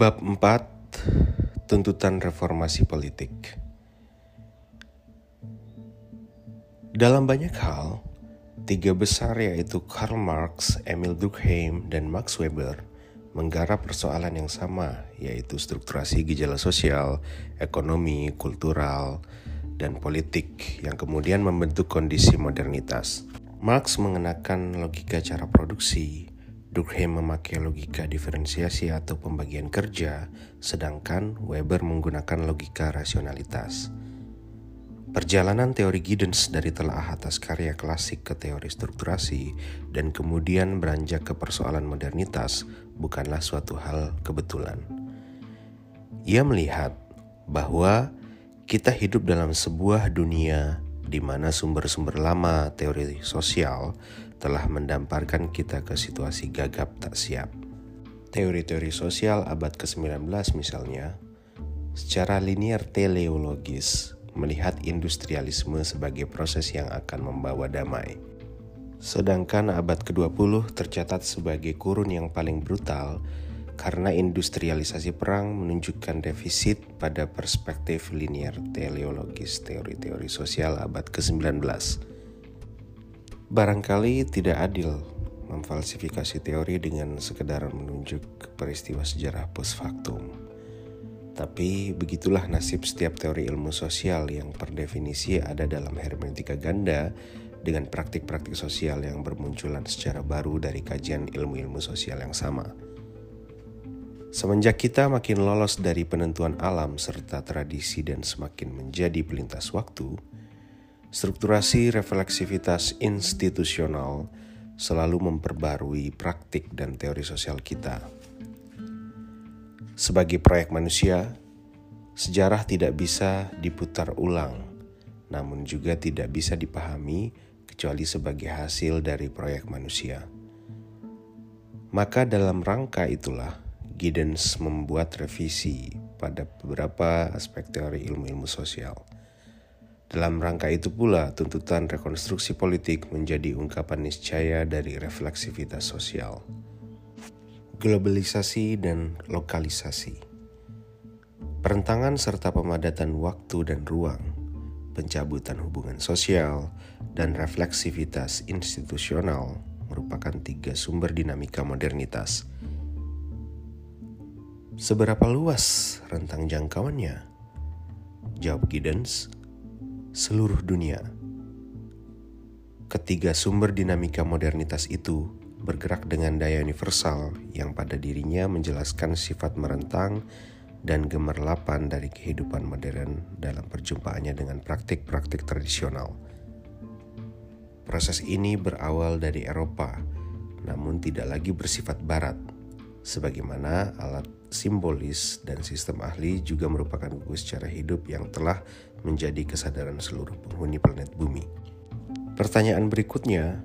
Bab 4 Tuntutan Reformasi Politik Dalam banyak hal, tiga besar yaitu Karl Marx, Emil Durkheim, dan Max Weber menggarap persoalan yang sama yaitu strukturasi gejala sosial, ekonomi, kultural, dan politik yang kemudian membentuk kondisi modernitas. Marx mengenakan logika cara produksi, Durkheim memakai logika diferensiasi atau pembagian kerja, sedangkan Weber menggunakan logika rasionalitas. Perjalanan teori Giddens dari telaah atas karya klasik ke teori strukturasi dan kemudian beranjak ke persoalan modernitas bukanlah suatu hal kebetulan. Ia melihat bahwa kita hidup dalam sebuah dunia di mana sumber-sumber lama teori sosial telah mendamparkan kita ke situasi gagap tak siap. Teori-teori sosial abad ke-19 misalnya, secara linear teleologis melihat industrialisme sebagai proses yang akan membawa damai. Sedangkan abad ke-20 tercatat sebagai kurun yang paling brutal karena industrialisasi perang menunjukkan defisit pada perspektif linear teleologis teori-teori sosial abad ke-19. Barangkali tidak adil memfalsifikasi teori dengan sekedar menunjuk peristiwa sejarah post factum. Tapi begitulah nasib setiap teori ilmu sosial yang per definisi ada dalam hermeneutika ganda dengan praktik-praktik sosial yang bermunculan secara baru dari kajian ilmu-ilmu sosial yang sama. Semenjak kita makin lolos dari penentuan alam serta tradisi dan semakin menjadi pelintas waktu, Strukturasi refleksivitas institusional selalu memperbarui praktik dan teori sosial kita. Sebagai proyek manusia, sejarah tidak bisa diputar ulang, namun juga tidak bisa dipahami kecuali sebagai hasil dari proyek manusia. Maka dalam rangka itulah Giddens membuat revisi pada beberapa aspek teori ilmu-ilmu sosial. Dalam rangka itu pula, tuntutan rekonstruksi politik menjadi ungkapan niscaya dari refleksivitas sosial. Globalisasi dan lokalisasi. Perentangan serta pemadatan waktu dan ruang, pencabutan hubungan sosial, dan refleksivitas institusional merupakan tiga sumber dinamika modernitas. Seberapa luas rentang jangkauannya? Jawab Giddens, seluruh dunia. Ketiga sumber dinamika modernitas itu bergerak dengan daya universal yang pada dirinya menjelaskan sifat merentang dan gemerlapan dari kehidupan modern dalam perjumpaannya dengan praktik-praktik tradisional. Proses ini berawal dari Eropa, namun tidak lagi bersifat barat, sebagaimana alat simbolis dan sistem ahli juga merupakan gugus cara hidup yang telah menjadi kesadaran seluruh penghuni planet bumi. Pertanyaan berikutnya,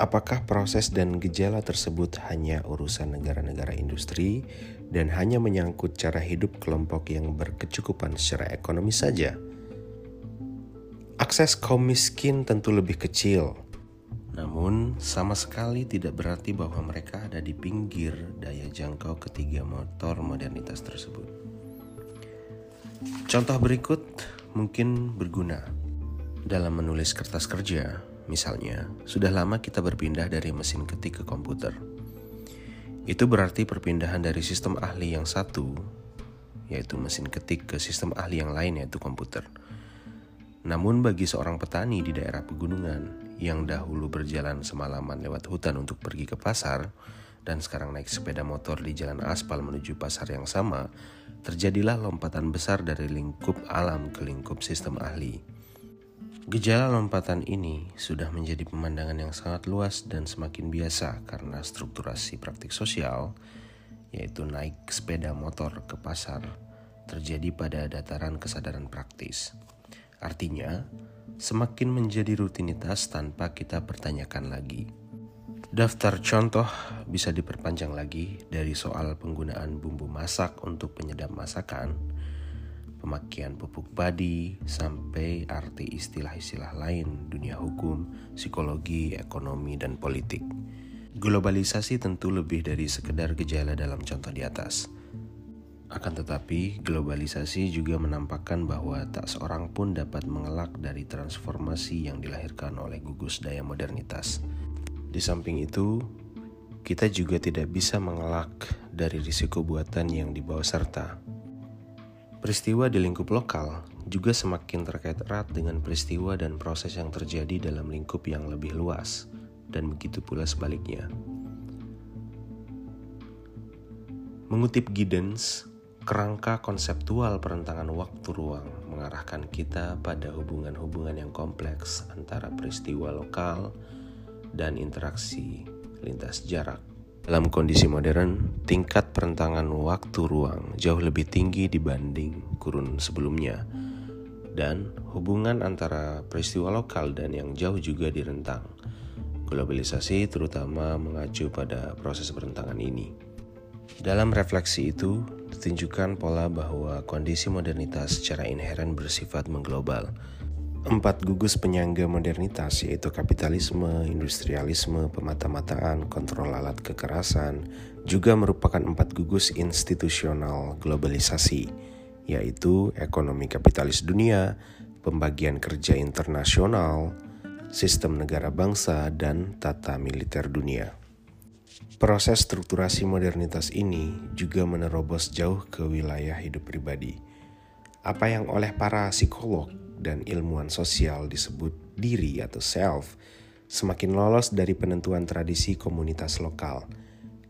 apakah proses dan gejala tersebut hanya urusan negara-negara industri dan hanya menyangkut cara hidup kelompok yang berkecukupan secara ekonomi saja? Akses kaum miskin tentu lebih kecil, namun, sama sekali tidak berarti bahwa mereka ada di pinggir daya jangkau ketiga motor modernitas tersebut. Contoh berikut mungkin berguna dalam menulis kertas kerja. Misalnya, sudah lama kita berpindah dari mesin ketik ke komputer. Itu berarti perpindahan dari sistem ahli yang satu, yaitu mesin ketik, ke sistem ahli yang lain, yaitu komputer. Namun, bagi seorang petani di daerah pegunungan yang dahulu berjalan semalaman lewat hutan untuk pergi ke pasar dan sekarang naik sepeda motor di jalan aspal menuju pasar yang sama, terjadilah lompatan besar dari lingkup alam ke lingkup sistem ahli. Gejala lompatan ini sudah menjadi pemandangan yang sangat luas dan semakin biasa karena strukturasi praktik sosial, yaitu naik sepeda motor ke pasar, terjadi pada dataran kesadaran praktis. Artinya, semakin menjadi rutinitas tanpa kita pertanyakan lagi. Daftar contoh bisa diperpanjang lagi dari soal penggunaan bumbu masak untuk penyedap masakan, pemakaian pupuk padi, sampai arti istilah-istilah lain dunia hukum, psikologi, ekonomi, dan politik. Globalisasi tentu lebih dari sekedar gejala dalam contoh di atas. Akan tetapi, globalisasi juga menampakkan bahwa tak seorang pun dapat mengelak dari transformasi yang dilahirkan oleh gugus daya modernitas. Di samping itu, kita juga tidak bisa mengelak dari risiko buatan yang dibawa serta. Peristiwa di lingkup lokal juga semakin terkait erat dengan peristiwa dan proses yang terjadi dalam lingkup yang lebih luas, dan begitu pula sebaliknya. Mengutip Giddens, Kerangka konseptual perentangan waktu ruang mengarahkan kita pada hubungan-hubungan yang kompleks antara peristiwa lokal dan interaksi lintas jarak. Dalam kondisi modern, tingkat perentangan waktu ruang jauh lebih tinggi dibanding kurun sebelumnya, dan hubungan antara peristiwa lokal dan yang jauh juga direntang. Globalisasi terutama mengacu pada proses perentangan ini. Dalam refleksi itu, ditunjukkan pola bahwa kondisi modernitas secara inheren bersifat mengglobal. Empat gugus penyangga modernitas yaitu kapitalisme, industrialisme, pemata-mataan, kontrol alat kekerasan, juga merupakan empat gugus institusional globalisasi, yaitu ekonomi kapitalis dunia, pembagian kerja internasional, sistem negara bangsa, dan tata militer dunia. Proses strukturasi modernitas ini juga menerobos jauh ke wilayah hidup pribadi. Apa yang oleh para psikolog dan ilmuwan sosial disebut diri atau self semakin lolos dari penentuan tradisi komunitas lokal.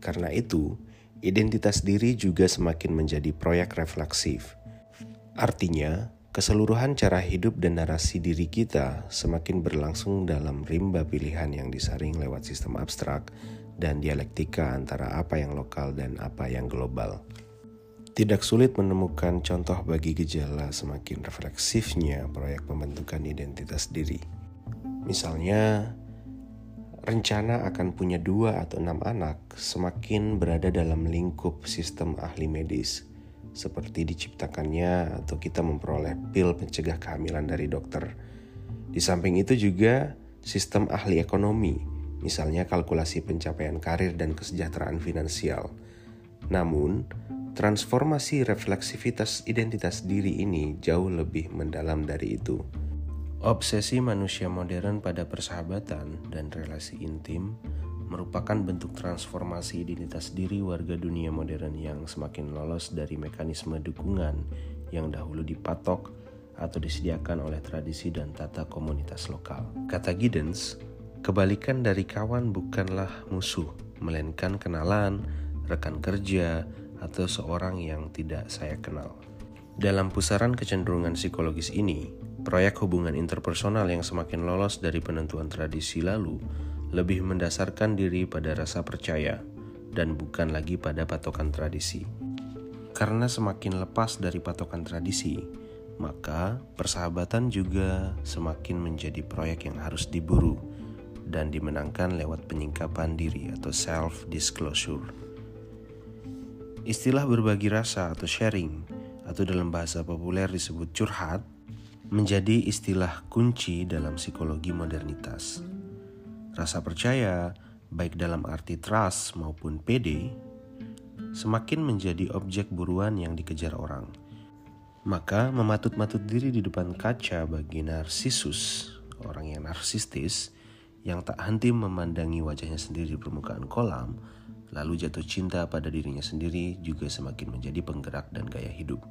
Karena itu, identitas diri juga semakin menjadi proyek refleksif. Artinya, keseluruhan cara hidup dan narasi diri kita semakin berlangsung dalam rimba pilihan yang disaring lewat sistem abstrak dan dialektika antara apa yang lokal dan apa yang global. Tidak sulit menemukan contoh bagi gejala semakin refleksifnya proyek pembentukan identitas diri. Misalnya, rencana akan punya dua atau enam anak semakin berada dalam lingkup sistem ahli medis, seperti diciptakannya atau kita memperoleh pil pencegah kehamilan dari dokter. Di samping itu juga sistem ahli ekonomi misalnya kalkulasi pencapaian karir dan kesejahteraan finansial. Namun, transformasi refleksivitas identitas diri ini jauh lebih mendalam dari itu. Obsesi manusia modern pada persahabatan dan relasi intim merupakan bentuk transformasi identitas diri warga dunia modern yang semakin lolos dari mekanisme dukungan yang dahulu dipatok atau disediakan oleh tradisi dan tata komunitas lokal. Kata Giddens, Kebalikan dari kawan bukanlah musuh, melainkan kenalan, rekan kerja, atau seorang yang tidak saya kenal. Dalam pusaran kecenderungan psikologis ini, proyek hubungan interpersonal yang semakin lolos dari penentuan tradisi lalu lebih mendasarkan diri pada rasa percaya dan bukan lagi pada patokan tradisi. Karena semakin lepas dari patokan tradisi, maka persahabatan juga semakin menjadi proyek yang harus diburu dan dimenangkan lewat penyingkapan diri atau self-disclosure. Istilah berbagi rasa atau sharing atau dalam bahasa populer disebut curhat menjadi istilah kunci dalam psikologi modernitas. Rasa percaya, baik dalam arti trust maupun PD, semakin menjadi objek buruan yang dikejar orang. Maka mematut-matut diri di depan kaca bagi narsisus, orang yang narsistis, yang tak henti memandangi wajahnya sendiri di permukaan kolam, lalu jatuh cinta pada dirinya sendiri juga semakin menjadi penggerak dan gaya hidup.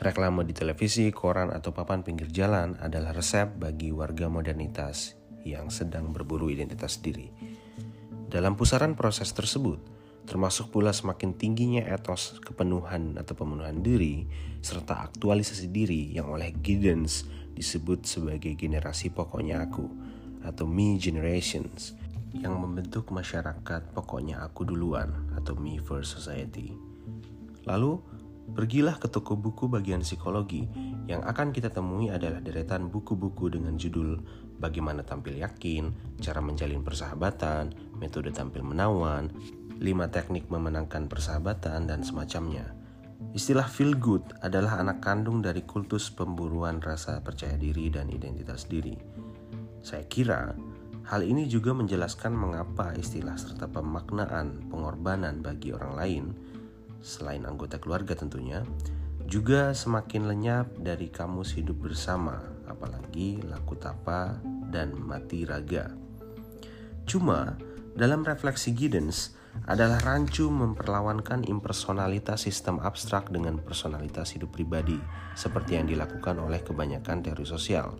Reklame di televisi, koran, atau papan pinggir jalan adalah resep bagi warga modernitas yang sedang berburu identitas diri. Dalam pusaran proses tersebut, termasuk pula semakin tingginya etos kepenuhan atau pemenuhan diri, serta aktualisasi diri yang oleh Giddens disebut sebagai generasi pokoknya aku, atau me generations yang membentuk masyarakat pokoknya aku duluan atau me first society. Lalu, pergilah ke toko buku bagian psikologi yang akan kita temui adalah deretan buku-buku dengan judul Bagaimana Tampil Yakin, Cara Menjalin Persahabatan, Metode Tampil Menawan, 5 Teknik Memenangkan Persahabatan, dan semacamnya. Istilah feel good adalah anak kandung dari kultus pemburuan rasa percaya diri dan identitas diri saya kira hal ini juga menjelaskan mengapa istilah serta pemaknaan pengorbanan bagi orang lain selain anggota keluarga tentunya, juga semakin lenyap dari kamus hidup bersama, apalagi laku tapa dan mati raga. Cuma, dalam refleksi Giddens adalah rancu memperlawankan impersonalitas sistem abstrak dengan personalitas hidup pribadi, seperti yang dilakukan oleh kebanyakan teori sosial.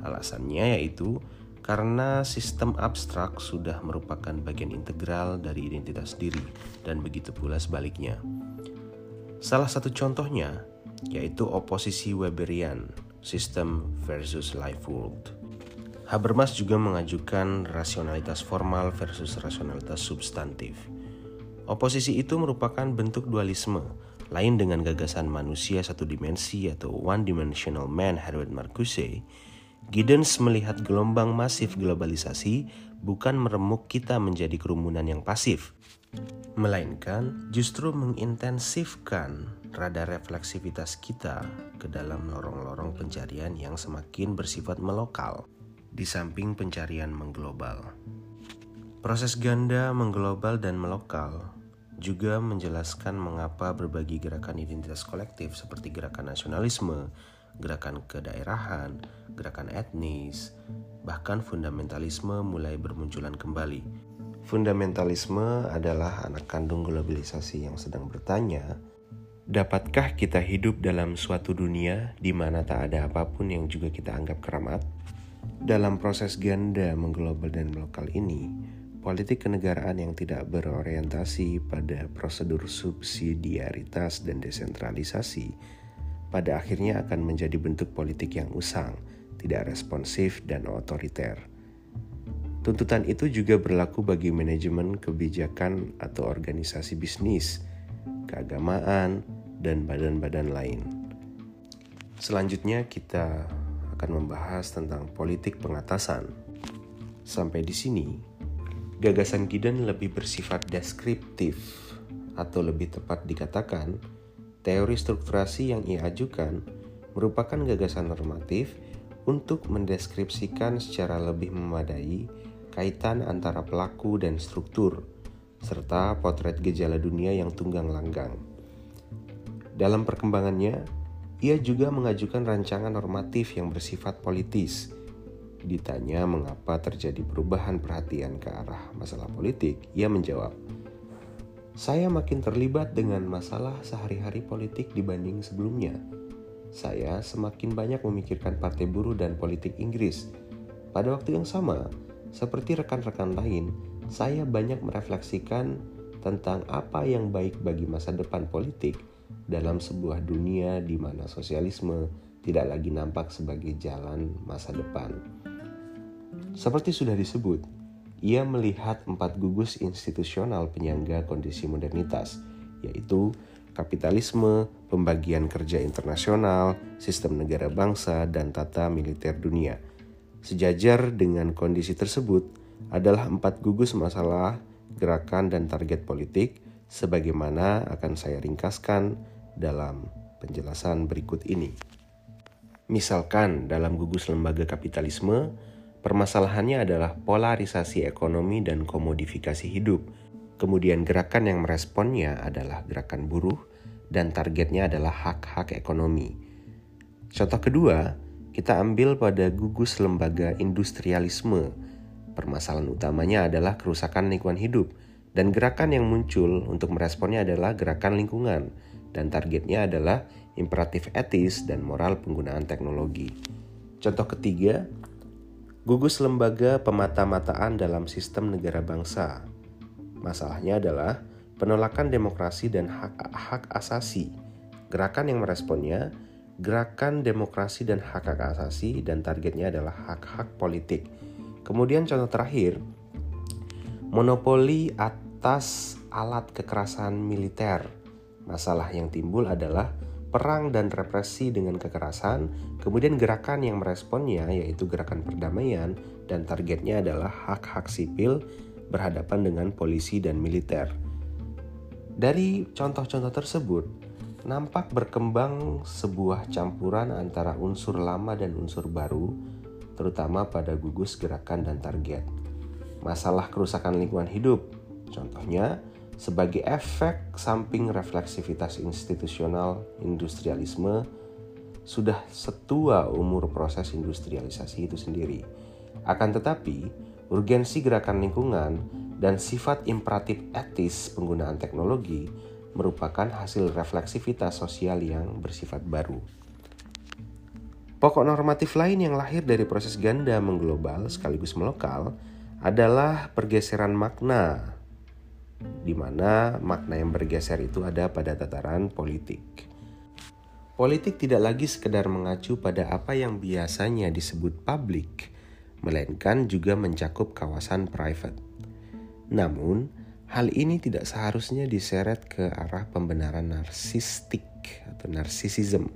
Alasannya yaitu karena sistem abstrak sudah merupakan bagian integral dari identitas diri, dan begitu pula sebaliknya. Salah satu contohnya yaitu oposisi Weberian, sistem versus life world. Habermas juga mengajukan rasionalitas formal versus rasionalitas substantif. Oposisi itu merupakan bentuk dualisme, lain dengan gagasan manusia satu dimensi atau one-dimensional man Herbert Marcuse. Giddens melihat gelombang masif globalisasi bukan meremuk kita menjadi kerumunan yang pasif, melainkan justru mengintensifkan rada refleksivitas kita ke dalam lorong-lorong pencarian yang semakin bersifat melokal di samping pencarian mengglobal. Proses ganda mengglobal dan melokal juga menjelaskan mengapa berbagai gerakan identitas kolektif seperti gerakan nasionalisme, gerakan kedaerahan, gerakan etnis, bahkan fundamentalisme mulai bermunculan kembali. Fundamentalisme adalah anak kandung globalisasi yang sedang bertanya, dapatkah kita hidup dalam suatu dunia di mana tak ada apa pun yang juga kita anggap keramat? Dalam proses ganda mengglobal dan lokal ini, politik kenegaraan yang tidak berorientasi pada prosedur subsidiaritas dan desentralisasi pada akhirnya akan menjadi bentuk politik yang usang, tidak responsif dan otoriter. Tuntutan itu juga berlaku bagi manajemen kebijakan atau organisasi bisnis, keagamaan, dan badan-badan lain. Selanjutnya kita akan membahas tentang politik pengatasan. Sampai di sini, gagasan Gideon lebih bersifat deskriptif atau lebih tepat dikatakan, teori strukturasi yang ia ajukan merupakan gagasan normatif untuk mendeskripsikan secara lebih memadai kaitan antara pelaku dan struktur, serta potret gejala dunia yang tunggang langgang. Dalam perkembangannya, ia juga mengajukan rancangan normatif yang bersifat politis. Ditanya mengapa terjadi perubahan perhatian ke arah masalah politik, ia menjawab, "Saya makin terlibat dengan masalah sehari-hari politik dibanding sebelumnya. Saya semakin banyak memikirkan partai buruh dan politik Inggris. Pada waktu yang sama, seperti rekan-rekan lain, saya banyak merefleksikan tentang apa yang baik bagi masa depan politik." dalam sebuah dunia di mana sosialisme tidak lagi nampak sebagai jalan masa depan. Seperti sudah disebut, ia melihat empat gugus institusional penyangga kondisi modernitas, yaitu kapitalisme, pembagian kerja internasional, sistem negara bangsa, dan tata militer dunia. Sejajar dengan kondisi tersebut adalah empat gugus masalah, gerakan, dan target politik, sebagaimana akan saya ringkaskan dalam penjelasan berikut ini. Misalkan dalam gugus lembaga kapitalisme, permasalahannya adalah polarisasi ekonomi dan komodifikasi hidup. Kemudian gerakan yang meresponnya adalah gerakan buruh dan targetnya adalah hak-hak ekonomi. Contoh kedua, kita ambil pada gugus lembaga industrialisme. Permasalahan utamanya adalah kerusakan lingkungan hidup dan gerakan yang muncul untuk meresponnya adalah gerakan lingkungan dan targetnya adalah imperatif etis dan moral penggunaan teknologi. Contoh ketiga, gugus lembaga pemata-mataan dalam sistem negara bangsa. Masalahnya adalah penolakan demokrasi dan hak-hak asasi. Gerakan yang meresponnya, gerakan demokrasi dan hak-hak asasi dan targetnya adalah hak-hak politik. Kemudian contoh terakhir, monopoli atas alat kekerasan militer Masalah yang timbul adalah perang dan represi dengan kekerasan, kemudian gerakan yang meresponnya yaitu gerakan perdamaian dan targetnya adalah hak-hak sipil berhadapan dengan polisi dan militer. Dari contoh-contoh tersebut, nampak berkembang sebuah campuran antara unsur lama dan unsur baru, terutama pada gugus gerakan dan target. Masalah kerusakan lingkungan hidup, contohnya sebagai efek samping refleksivitas institusional industrialisme sudah setua umur proses industrialisasi itu sendiri. Akan tetapi, urgensi gerakan lingkungan dan sifat imperatif etis penggunaan teknologi merupakan hasil refleksivitas sosial yang bersifat baru. Pokok normatif lain yang lahir dari proses ganda mengglobal sekaligus melokal adalah pergeseran makna, di mana makna yang bergeser itu ada pada tataran politik. Politik tidak lagi sekedar mengacu pada apa yang biasanya disebut publik, melainkan juga mencakup kawasan private. Namun, hal ini tidak seharusnya diseret ke arah pembenaran narsistik atau narsisism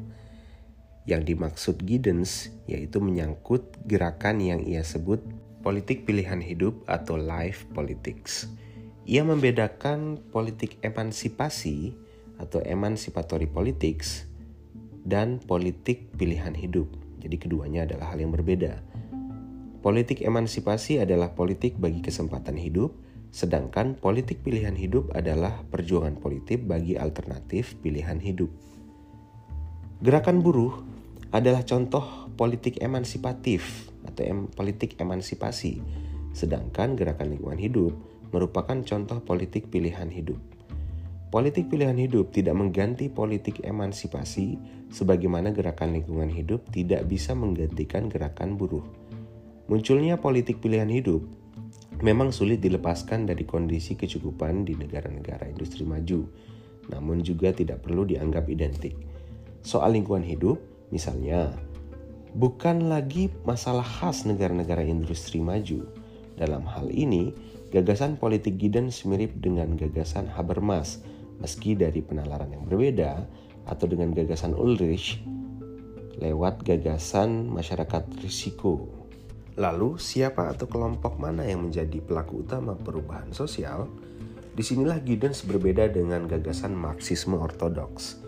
yang dimaksud Giddens yaitu menyangkut gerakan yang ia sebut politik pilihan hidup atau life politics. Ia membedakan politik emansipasi atau emancipatory politics dan politik pilihan hidup. Jadi keduanya adalah hal yang berbeda. Politik emansipasi adalah politik bagi kesempatan hidup, sedangkan politik pilihan hidup adalah perjuangan politik bagi alternatif pilihan hidup. Gerakan buruh adalah contoh politik emansipatif atau em, politik emansipasi, sedangkan gerakan lingkungan hidup merupakan contoh politik pilihan hidup. Politik pilihan hidup tidak mengganti politik emansipasi, sebagaimana gerakan lingkungan hidup tidak bisa menggantikan gerakan buruh. Munculnya politik pilihan hidup memang sulit dilepaskan dari kondisi kecukupan di negara-negara industri maju, namun juga tidak perlu dianggap identik. Soal lingkungan hidup, Misalnya, bukan lagi masalah khas negara-negara industri maju. Dalam hal ini, gagasan politik Giddens mirip dengan gagasan Habermas, meski dari penalaran yang berbeda, atau dengan gagasan Ulrich lewat gagasan masyarakat risiko. Lalu, siapa atau kelompok mana yang menjadi pelaku utama perubahan sosial? Di sinilah Giddens berbeda dengan gagasan Marxisme ortodoks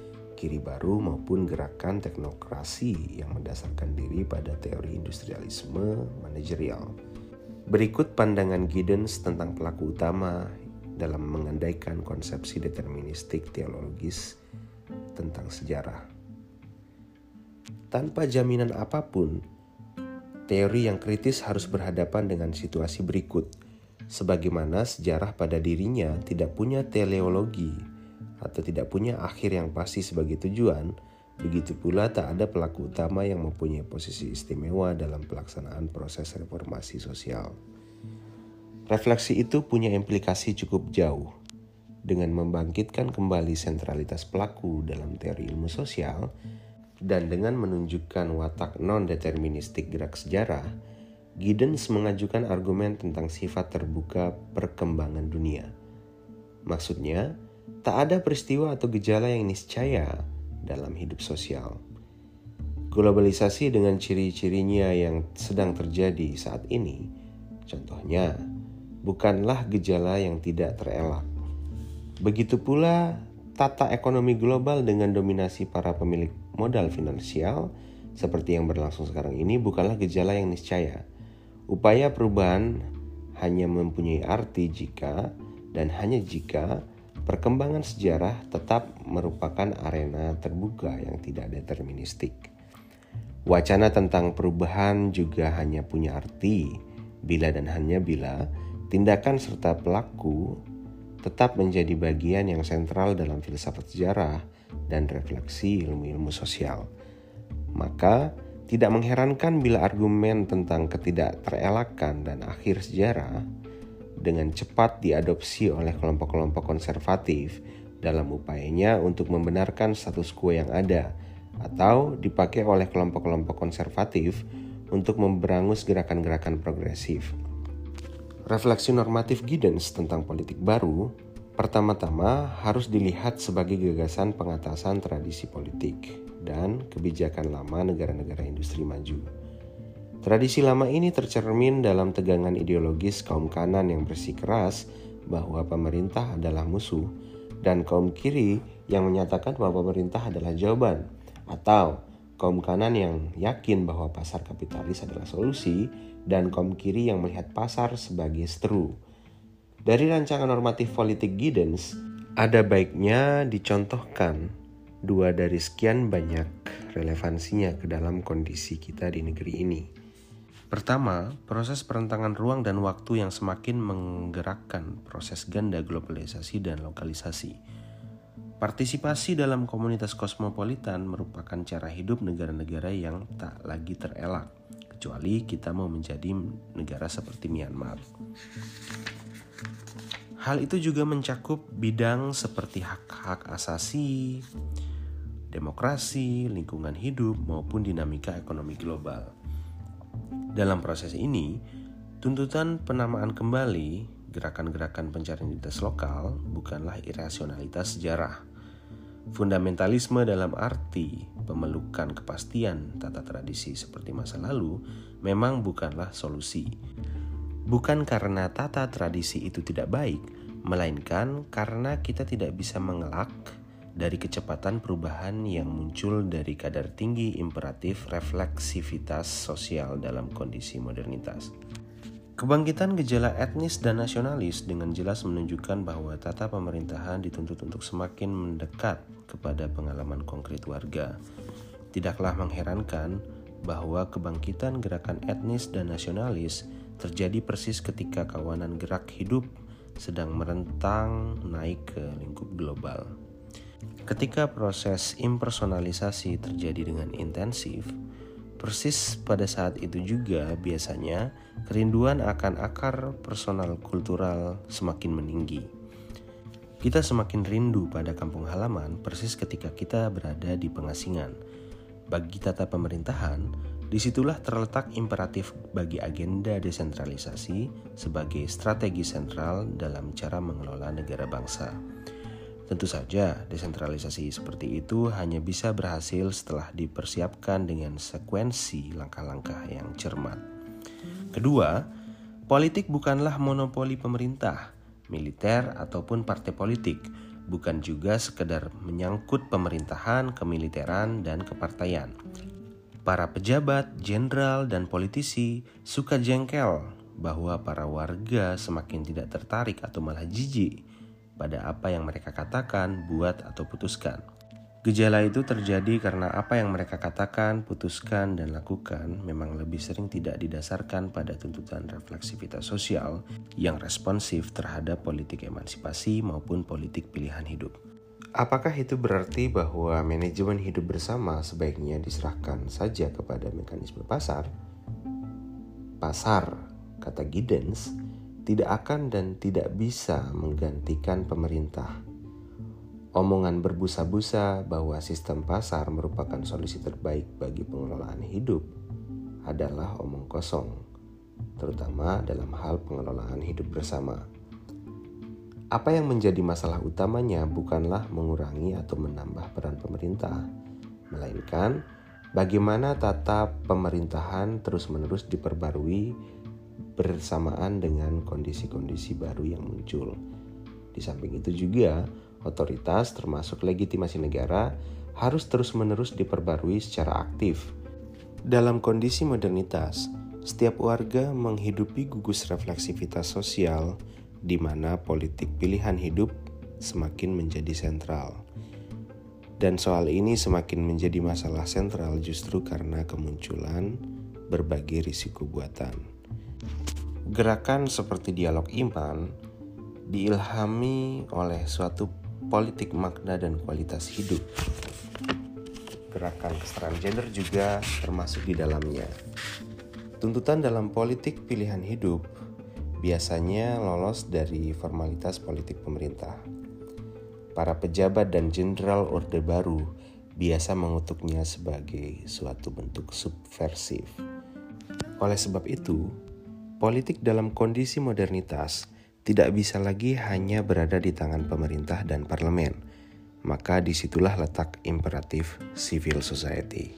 kiri baru maupun gerakan teknokrasi yang mendasarkan diri pada teori industrialisme manajerial. Berikut pandangan Giddens tentang pelaku utama dalam mengandaikan konsepsi deterministik teologis tentang sejarah. Tanpa jaminan apa pun, teori yang kritis harus berhadapan dengan situasi berikut, sebagaimana sejarah pada dirinya tidak punya teleologi atau tidak punya akhir yang pasti sebagai tujuan, begitu pula tak ada pelaku utama yang mempunyai posisi istimewa dalam pelaksanaan proses reformasi sosial. Refleksi itu punya implikasi cukup jauh dengan membangkitkan kembali sentralitas pelaku dalam teori ilmu sosial dan dengan menunjukkan watak non-deterministik gerak sejarah, Giddens mengajukan argumen tentang sifat terbuka perkembangan dunia. Maksudnya, Tak ada peristiwa atau gejala yang niscaya dalam hidup sosial. Globalisasi dengan ciri-cirinya yang sedang terjadi saat ini, contohnya, bukanlah gejala yang tidak terelak. Begitu pula tata ekonomi global dengan dominasi para pemilik modal finansial seperti yang berlangsung sekarang ini bukanlah gejala yang niscaya. Upaya perubahan hanya mempunyai arti jika dan hanya jika perkembangan sejarah tetap merupakan arena terbuka yang tidak deterministik. Wacana tentang perubahan juga hanya punya arti bila dan hanya bila tindakan serta pelaku tetap menjadi bagian yang sentral dalam filsafat sejarah dan refleksi ilmu-ilmu sosial. Maka, tidak mengherankan bila argumen tentang ketidakterelakan dan akhir sejarah dengan cepat diadopsi oleh kelompok-kelompok konservatif dalam upayanya untuk membenarkan status quo yang ada atau dipakai oleh kelompok-kelompok konservatif untuk memberangus gerakan-gerakan progresif. Refleksi normatif Giddens tentang politik baru pertama-tama harus dilihat sebagai gagasan pengatasan tradisi politik dan kebijakan lama negara-negara industri maju. Tradisi lama ini tercermin dalam tegangan ideologis kaum kanan yang bersikeras bahwa pemerintah adalah musuh dan kaum kiri yang menyatakan bahwa pemerintah adalah jawaban atau kaum kanan yang yakin bahwa pasar kapitalis adalah solusi dan kaum kiri yang melihat pasar sebagai seteru. Dari rancangan normatif politik Giddens, ada baiknya dicontohkan dua dari sekian banyak relevansinya ke dalam kondisi kita di negeri ini. Pertama, proses perentangan ruang dan waktu yang semakin menggerakkan proses ganda globalisasi dan lokalisasi. Partisipasi dalam komunitas kosmopolitan merupakan cara hidup negara-negara yang tak lagi terelak, kecuali kita mau menjadi negara seperti Myanmar. Hal itu juga mencakup bidang seperti hak-hak asasi, demokrasi, lingkungan hidup, maupun dinamika ekonomi global. Dalam proses ini, tuntutan penamaan kembali gerakan-gerakan pencarian identitas lokal bukanlah irasionalitas sejarah. Fundamentalisme dalam arti pemelukan kepastian tata tradisi seperti masa lalu memang bukanlah solusi bukan karena tata tradisi itu tidak baik, melainkan karena kita tidak bisa mengelak dari kecepatan perubahan yang muncul dari kadar tinggi imperatif refleksivitas sosial dalam kondisi modernitas. Kebangkitan gejala etnis dan nasionalis dengan jelas menunjukkan bahwa tata pemerintahan dituntut untuk semakin mendekat kepada pengalaman konkret warga. Tidaklah mengherankan bahwa kebangkitan gerakan etnis dan nasionalis terjadi persis ketika kawanan gerak hidup sedang merentang naik ke lingkup global. Ketika proses impersonalisasi terjadi dengan intensif, persis pada saat itu juga biasanya kerinduan akan akar personal kultural semakin meninggi. Kita semakin rindu pada kampung halaman persis ketika kita berada di pengasingan. Bagi tata pemerintahan, Di situlah terletak imperatif bagi agenda desentralisasi sebagai strategi sentral dalam cara mengelola negara bangsa. Tentu saja, desentralisasi seperti itu hanya bisa berhasil setelah dipersiapkan dengan sekuensi langkah-langkah yang cermat. Kedua, politik bukanlah monopoli pemerintah, militer, ataupun partai politik, bukan juga sekedar menyangkut pemerintahan, kemiliteran, dan kepartaian Para pejabat, jenderal, dan politisi suka jengkel bahwa para warga semakin tidak tertarik atau malah jijik pada apa yang mereka katakan, buat, atau putuskan. Gejala itu terjadi karena apa yang mereka katakan, putuskan, dan lakukan memang lebih sering tidak didasarkan pada tuntutan refleksivitas sosial yang responsif terhadap politik emansipasi maupun politik pilihan hidup. Apakah itu berarti bahwa manajemen hidup bersama sebaiknya diserahkan saja kepada mekanisme pasar? Pasar, kata Giddens, tidak akan dan tidak bisa menggantikan pemerintah. Omongan berbusa-busa bahwa sistem pasar merupakan solusi terbaik bagi pengelolaan hidup adalah omong kosong, terutama dalam hal pengelolaan hidup bersama. Apa yang menjadi masalah utamanya bukanlah mengurangi atau menambah peran pemerintah, melainkan bagaimana tata pemerintahan terus-menerus diperbarui bersamaan dengan kondisi-kondisi baru yang muncul. Di samping itu juga, otoritas termasuk legitimasi negara harus terus-menerus diperbarui secara aktif. Dalam kondisi modernitas, setiap warga menghidupi gugus refleksivitas sosial di mana politik pilihan hidup semakin menjadi sentral. Dan soal ini semakin menjadi masalah sentral justru karena kemunculan berbagai risiko buatan. Gerakan seperti dialog iman diilhami oleh suatu politik makna dan kualitas hidup. Gerakan kesetaraan gender juga termasuk di dalamnya. Tuntutan dalam politik pilihan hidup biasanya lolos dari formalitas politik pemerintah. Para pejabat dan jenderal Orde Baru biasa mengutuknya sebagai suatu bentuk subversif. Oleh sebab itu, politik dalam kondisi modernitas tidak bisa lagi hanya berada di tangan pemerintah dan parlemen, maka di situlah letak imperatif civil society.